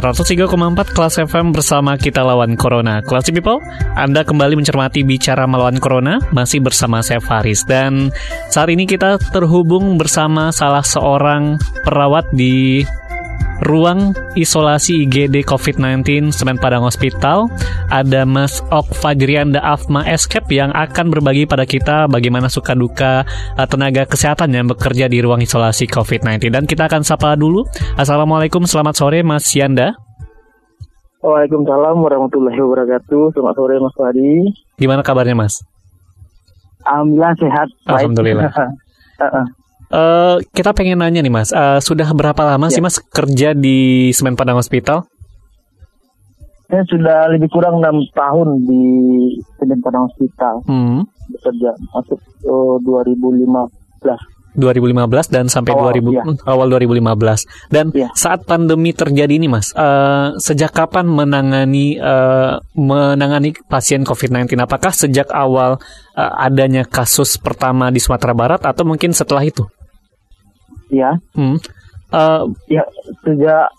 ...103,4 kelas FM bersama kita lawan Corona. Classy People, Anda kembali mencermati bicara melawan Corona, masih bersama saya Faris. Dan saat ini kita terhubung bersama salah seorang perawat di ruang isolasi IGD COVID-19 Semen Padang Hospital. Ada Mas Ok Fajrianda Afma Escape yang akan berbagi pada kita bagaimana suka duka uh, tenaga kesehatan yang bekerja di ruang isolasi COVID-19. Dan kita akan sapa dulu. Assalamualaikum, selamat sore Mas Yanda. Waalaikumsalam warahmatullahi wabarakatuh. Selamat sore Mas Fadi. Gimana kabarnya Mas? Alhamdulillah sehat. Alhamdulillah. Heeh. Eh, kita pengen nanya nih Mas, eh, sudah berapa lama sih Ya. Mas kerja di Semen Padang Hospital? Saya sudah lebih kurang enam tahun di Semen Padang Hospital Hmm. bekerja masuk eh, 2015. 2015 dan sampai Awal, 2000 iya. awal 2015. Dan Iya. saat pandemi terjadi ini Mas, eh, sejak kapan menangani eh, menangani pasien COVID-19? Apakah sejak awal eh, adanya kasus pertama di Sumatera Barat atau mungkin setelah itu? Ya, Hmm. Eh, ya sejak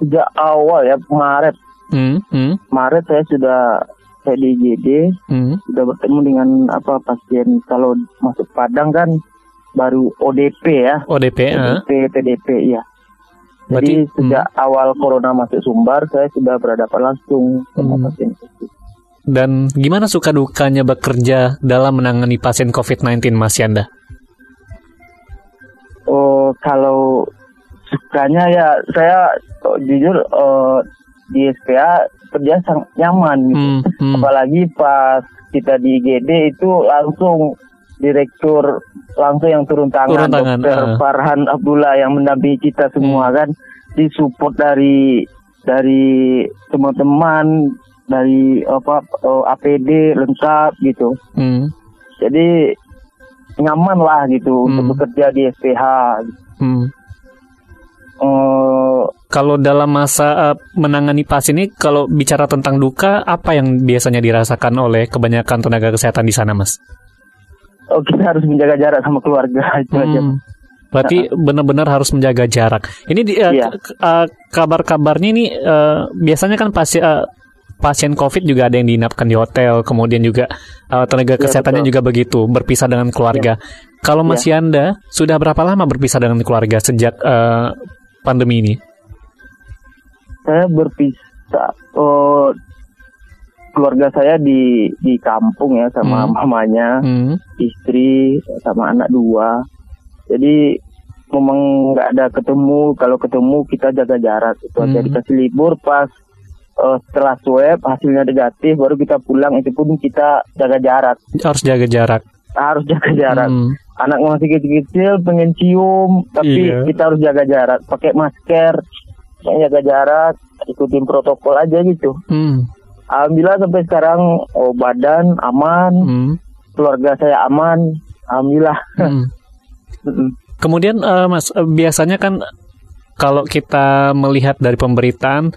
sejak awal ya Maret hmm, hmm, Maret saya sudah saya di IGD hmm. sudah bertemu dengan apa pasien kalau masuk Padang kan baru ODP ya ODP, eh. ODP PDP ya. Berarti, Jadi sejak awal corona masuk Sumbar saya sudah berhadapan langsung sama Hmm. pasien itu. Dan gimana suka dukanya bekerja dalam menangani pasien COVID-19 Mas Yanda? Oh kalau sukanya ya saya oh, jujur eh, di SPA kerja sangat nyaman gitu. Hmm, hmm. Apalagi pas kita di IGD itu langsung direktur langsung yang turun tangan, Turun tangan, Dr. ah. Farhan Abdullah yang mendampingi kita semua kan disupport dari dari teman-teman dari apa eh, APD lengkap gitu. Hmm, Jadi nyaman lah gitu Hmm. untuk bekerja di SPH. hmm. Eh, Kalau dalam masa eh, menangani pasien ini, kalau bicara tentang duka, apa yang biasanya dirasakan oleh kebanyakan tenaga kesehatan di sana, Mas? oh kita harus menjaga jarak sama keluarga itu aja. Hmm. Berarti benar-benar harus menjaga jarak. Ini di, eh, kabar-kabarnya ini eh, biasanya kan pasien eh, pasien COVID juga ada yang diinapkan di hotel, kemudian juga eh, tenaga Iya, kesehatannya betul. juga begitu, berpisah dengan keluarga. Kalau Mas Iya. Yanda sudah berapa lama berpisah dengan keluarga sejak eh, pandemi ini? Saya berpisah. Oh, keluarga saya di di kampung ya sama Hmm. mamanya, Hmm. istri sama anak dua. Jadi memang nggak ada ketemu. Kalau ketemu kita jaga jarak. Itu aja Hmm. dikasih libur pas eh, setelah swab hasilnya negatif baru kita pulang itu pun kita jaga jarak. Harus jaga jarak. Harus jaga jarak. Hmm. anak masih kecil-kecil pengen cium tapi Iya. kita harus jaga jarak pakai masker jaga jarak ikutin protokol aja gitu Hmm. alhamdulillah sampai sekarang oh badan aman Hmm. keluarga saya aman alhamdulillah Hmm. Kemudian eh, Mas, eh, biasanya kan kalau kita melihat dari pemberitaan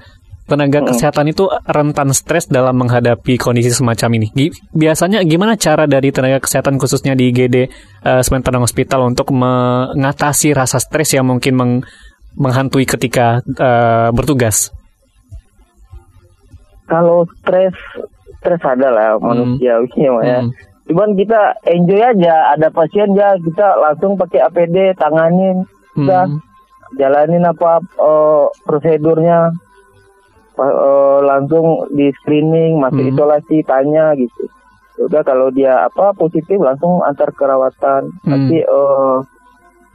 tenaga Mm. kesehatan itu rentan stres dalam menghadapi kondisi semacam ini. Biasanya gimana cara dari tenaga kesehatan khususnya di IGD eh, Semen Padang Hospital untuk mengatasi rasa stres yang mungkin meng- menghantui ketika eh, bertugas? kalau stres stres ada lah manusiawi ya Hmm. cuman kita enjoy aja ada pasien ya kita langsung pakai APD tanganin udah Hmm. jalanin apa eh, prosedurnya Eh, langsung di screening masuk Hmm. isolasi tanya gitu udah kalau dia apa positif langsung antar kerawatan Hmm. nanti eh,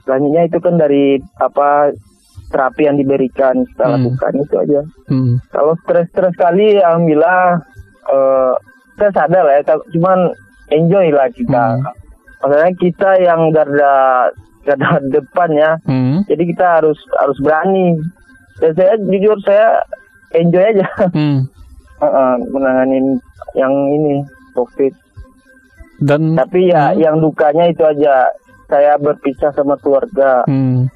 selanjutnya itu kan dari apa terapi yang diberikan kita Hmm. lakukan itu aja Hmm. kalau stres-stres kali alhamdulillah eh stres ada lah ya, cuman enjoy lah kita. Hmm. Maksudnya kita yang garda garda depan ya. Hmm. Jadi kita harus harus berani. Dan saya jujur saya enjoy aja Hmm. Heeh, menanganin yang ini COVID. Dan Tapi ya Hmm. yang dukanya itu aja. Saya berpisah sama keluarga, hmm,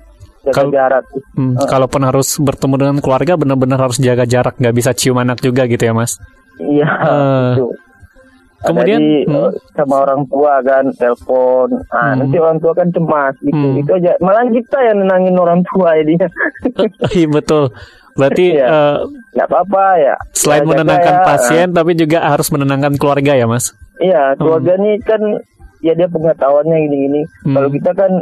jaga Kalau- jarak. hmm, Eh. kalaupun harus bertemu dengan keluarga benar-benar harus jaga jarak, nggak bisa cium anak juga gitu ya mas. Iya. Eh, itu. kemudian, hmm. eh, sama orang tua kan telepon. Ah, Hmm. nanti orang tua kan cemas gitu. Hmm. Itu aja. Malah kita yang nenangin orang tua ya dia. Iya betul. Berarti Iya. eh, Nggak apa-apa ya. selain Jaga menenangkan ya. pasien, tapi juga harus menenangkan keluarga ya mas. Iya, keluarga nih kan ya dia pengetahuannya gini-gini. Hmm. Kalau kita kan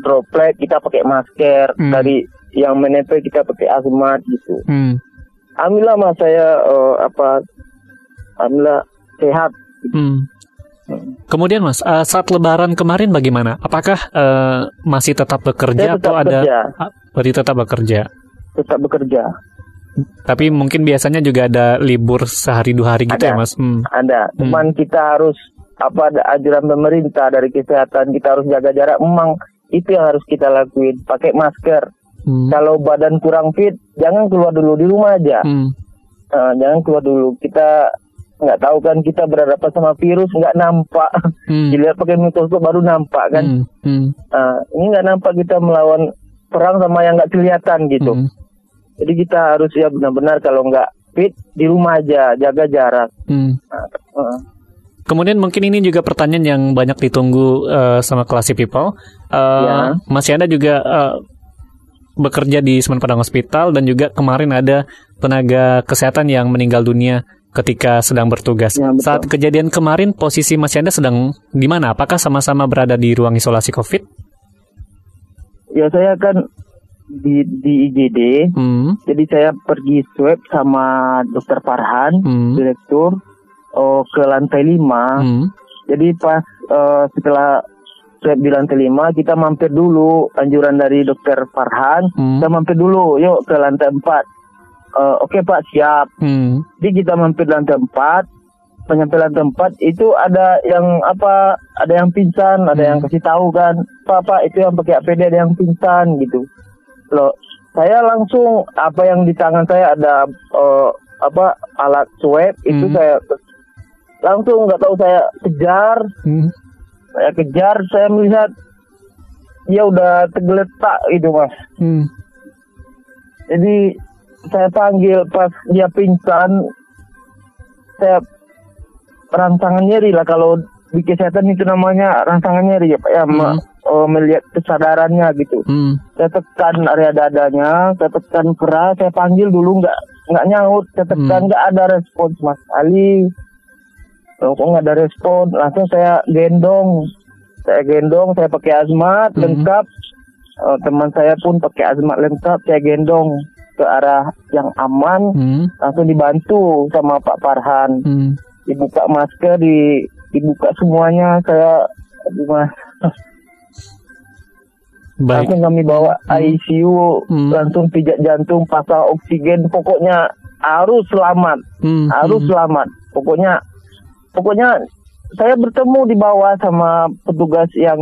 droplet, kita pakai masker. Hmm. Dari yang menempel kita pakai hazmat gitu. Hmm. Alhamdulillah mas saya eh, apa? Alhamdulillah sehat. Hmm. Kemudian mas, eh, saat Lebaran kemarin bagaimana? Apakah eh, masih tetap bekerja Saya tetap atau ada? bekerja. Ah, Berarti tetap bekerja. Tetap bekerja. Tapi mungkin biasanya juga ada libur sehari dua hari gitu Ada. ya mas. Hmm. Ada. Cuman kita harus apa ada ajaran pemerintah dari kesehatan kita harus jaga jarak. Memang itu yang harus kita lakuin. Pakai masker. Hmm. Kalau badan kurang fit, jangan keluar dulu di rumah aja. Hmm. Eh, jangan keluar dulu. Kita nggak tahu kan kita berhadapan sama virus nggak nampak. Hmm. Dilihat pakai mikroskop baru nampak kan. Hmm. Hmm. Eh, ini nggak nampak kita melawan perang sama yang nggak kelihatan gitu. Hmm. Jadi kita harus ya benar-benar kalau nggak fit di rumah aja, jaga jarak. Hmm. Nah, eh. Kemudian mungkin ini juga pertanyaan yang banyak ditunggu eh, sama classy people. Eh, Ya. Masih ada juga eh, bekerja di Semen Padang Hospital dan juga kemarin ada tenaga kesehatan yang meninggal dunia ketika sedang bertugas. Ya, betul. Saat kejadian kemarin posisi Mas Yanda sedang di mana? Apakah sama-sama berada di ruang isolasi COVID? Ya saya kan di di IGD, Hmm. jadi saya pergi swab sama Dokter Farhan, Hmm. direktur, oh, ke lantai 5. Hmm. Jadi pas eh, setelah swab di lantai 5, kita mampir dulu anjuran dari Dokter Farhan, Hmm. kita mampir dulu, yuk ke lantai 4. Eh, Oke Pak, siap. Hmm. Jadi kita mampir lantai 4, penyampai lantai 4 itu ada yang apa, ada yang pingsan, ada Hmm. yang kasih tahu kan, Pak, Pak, itu yang pakai APD ada yang pingsan gitu. Loh, saya langsung apa yang di tangan saya ada eh, apa alat swab itu Hmm. saya langsung nggak tahu saya kejar, Hmm. saya kejar, saya melihat dia udah tergeletak gitu mas. Hmm. Jadi saya panggil pas dia pingsan, saya rangsangan nyeri lah kalau di kesehatan itu namanya rangsangan nyeri ya Pak ya, Hmm. Oh, melihat kesadarannya gitu. Hmm. Saya tekan area dadanya, saya tekan keras, saya panggil dulu nggak nggak nyaut, saya tekan Hmm. nggak ada respon Mas Ali. Loh, kok nggak ada respon? Langsung saya gendong, saya gendong, saya pakai azmat Hmm. lengkap. Eh, teman saya pun pakai azmat lengkap, saya gendong ke arah yang aman, Hmm. langsung dibantu sama Pak Farhan. Hmm. Dibuka masker, di dibuka semuanya, saya aduh, Mas. Baik. Langsung kami bawa ICU, Hmm. langsung pijat jantung, pasang oksigen, pokoknya harus selamat, Hmm. harus Hmm. selamat. Pokoknya, pokoknya saya bertemu di bawah sama petugas yang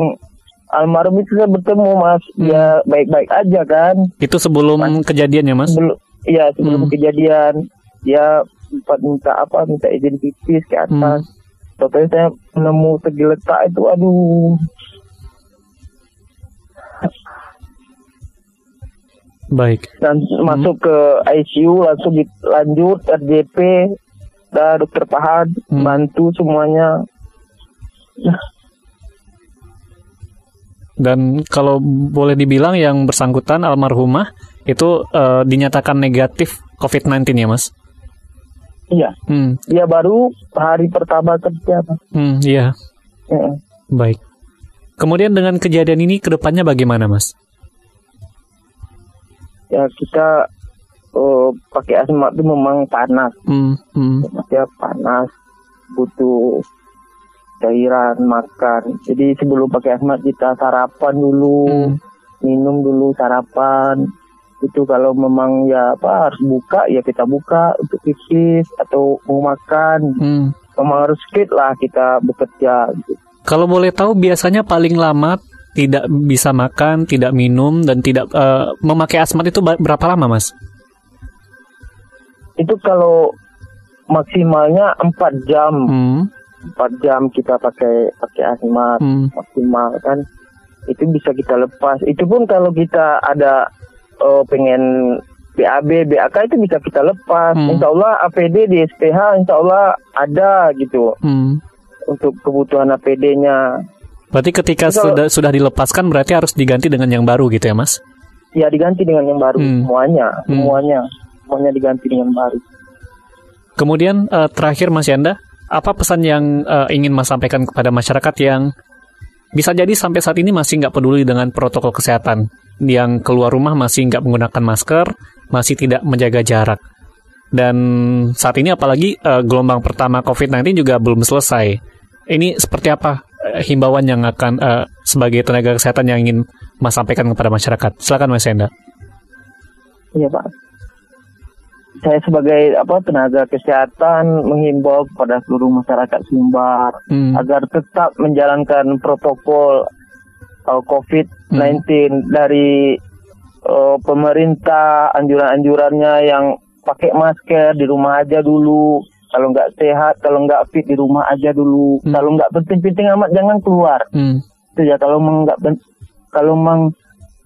almarhum itu saya bertemu mas, Hmm. dia baik-baik aja kan. Itu sebelum kejadian ya mas? Sebelum, iya sebelum Hmm. kejadian dia sempat minta apa, minta izin pipis ke atas. Hmm. Tapi saya menemu tergeletak itu, aduh. Baik. dan masuk ke ICU langsung dilanjut RJP dan dokter Pahan Hmm. bantu semuanya Dan kalau boleh dibilang yang bersangkutan almarhumah itu eh, dinyatakan negatif COVID-19 ya mas? iya Hmm. dia baru hari pertama kerja Mas. Hmm. Iya. Heeh. Baik. Kemudian dengan kejadian ini ke depannya bagaimana mas? Ya kita oh, pakai asmat itu memang panas Hmm. Hmm. ya panas butuh cairan makan jadi sebelum pakai asmat kita sarapan dulu Hmm. minum dulu sarapan itu kalau memang ya apa harus buka ya kita buka untuk pipis atau mau makan Hmm. memang harus fit lah kita bekerja gitu. Kalau boleh tahu biasanya paling lama tidak bisa makan, tidak minum dan tidak uh, memakai asmat itu berapa lama, Mas? Itu kalau maksimalnya 4 jam. Hmm. 4 jam kita pakai pakai asmat hmm. maksimal kan. Itu bisa kita lepas. Itu pun kalau kita ada uh, pengen BAB, BAK itu bisa kita lepas. Hmm. Insya Allah APD di SPH Insya Allah ada gitu. Hmm. Untuk kebutuhan APD-nya. Berarti ketika Kalau, sudah sudah dilepaskan berarti harus diganti dengan yang baru gitu ya, Mas? Ya, diganti dengan yang baru hmm. semuanya, hmm. semuanya. Semuanya diganti dengan baru. Kemudian uh, terakhir Mas Yanda, apa pesan yang uh, ingin Mas sampaikan kepada masyarakat yang bisa jadi sampai saat ini masih nggak peduli dengan protokol kesehatan, yang keluar rumah masih nggak menggunakan masker, masih tidak menjaga jarak. Dan saat ini apalagi uh, gelombang pertama COVID-19 juga belum selesai. Ini seperti apa himbauan yang akan uh, sebagai tenaga kesehatan yang ingin Mas sampaikan kepada masyarakat? Silakan Mas Enda. Iya Pak. Saya sebagai apa tenaga kesehatan menghimbau kepada seluruh masyarakat Sumbar hmm. agar tetap menjalankan protokol uh, COVID-19 hmm. dari uh, pemerintah anjuran-anjurannya yang pakai masker di rumah aja dulu kalau nggak sehat, kalau nggak fit di rumah aja dulu. Hmm. Kalau nggak penting-penting amat jangan keluar. Hmm. Itu ya kalau nggak kalau mang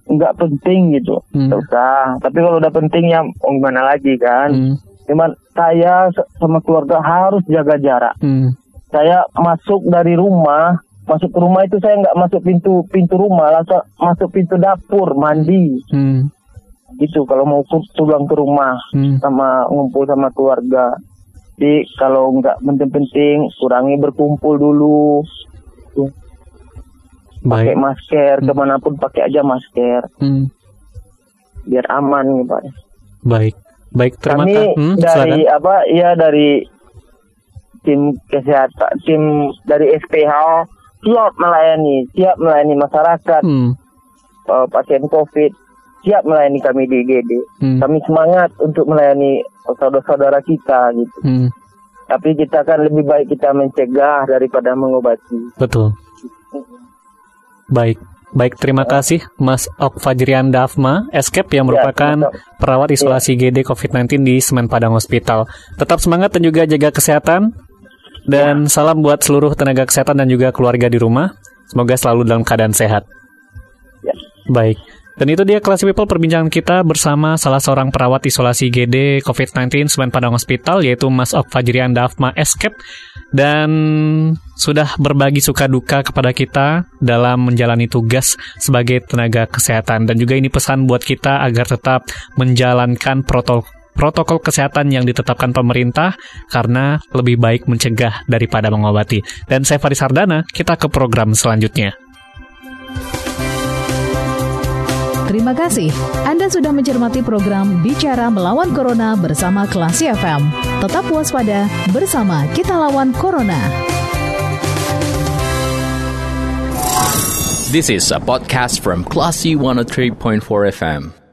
nggak penting gitu, hmm. usah. Tapi kalau udah penting ya oh gimana lagi kan? Hmm. Cuman saya sama keluarga harus jaga jarak. Hmm. Saya masuk dari rumah, masuk ke rumah itu saya nggak masuk pintu pintu rumah, langsung masuk pintu dapur mandi. Hmm. Gitu kalau mau pulang ke rumah hmm. sama ngumpul sama keluarga. Jadi kalau nggak penting-penting kurangi berkumpul dulu. Pakai masker hmm. ke mana pun pakai aja masker. Hmm. Biar aman nih pak. Baik, baik. Terima Kami hmm, dari silakan. apa? Ya dari tim kesehatan, tim dari SPH siap melayani, siap melayani masyarakat, hmm. uh, pasien COVID, siap melayani kami di IGD. Hmm. Kami semangat untuk melayani saudara-saudara kita gitu. Hmm. Tapi kita kan lebih baik kita mencegah daripada mengobati. Betul. Baik. Baik, terima ya. kasih Mas Ok Fajrian Dafma, Escape yang ya, merupakan ya, perawat isolasi ya. GD COVID-19 di Semen Padang Hospital. Tetap semangat dan juga jaga kesehatan. Dan ya. salam buat seluruh tenaga kesehatan dan juga keluarga di rumah. Semoga selalu dalam keadaan sehat. Ya. Baik. Dan itu dia kelas people perbincangan kita bersama salah seorang perawat isolasi GD COVID-19 Semen Padang Hospital yaitu Mas Ok Fajrian Dafma dan sudah berbagi suka duka kepada kita dalam menjalani tugas sebagai tenaga kesehatan dan juga ini pesan buat kita agar tetap menjalankan protokol protokol kesehatan yang ditetapkan pemerintah karena lebih baik mencegah daripada mengobati. Dan saya Faris Sardana, kita ke program selanjutnya. Terima kasih. Anda sudah mencermati program Bicara Melawan Corona bersama Klasi FM. Tetap waspada bersama kita lawan Corona. This is a podcast from Classy 103.4 FM.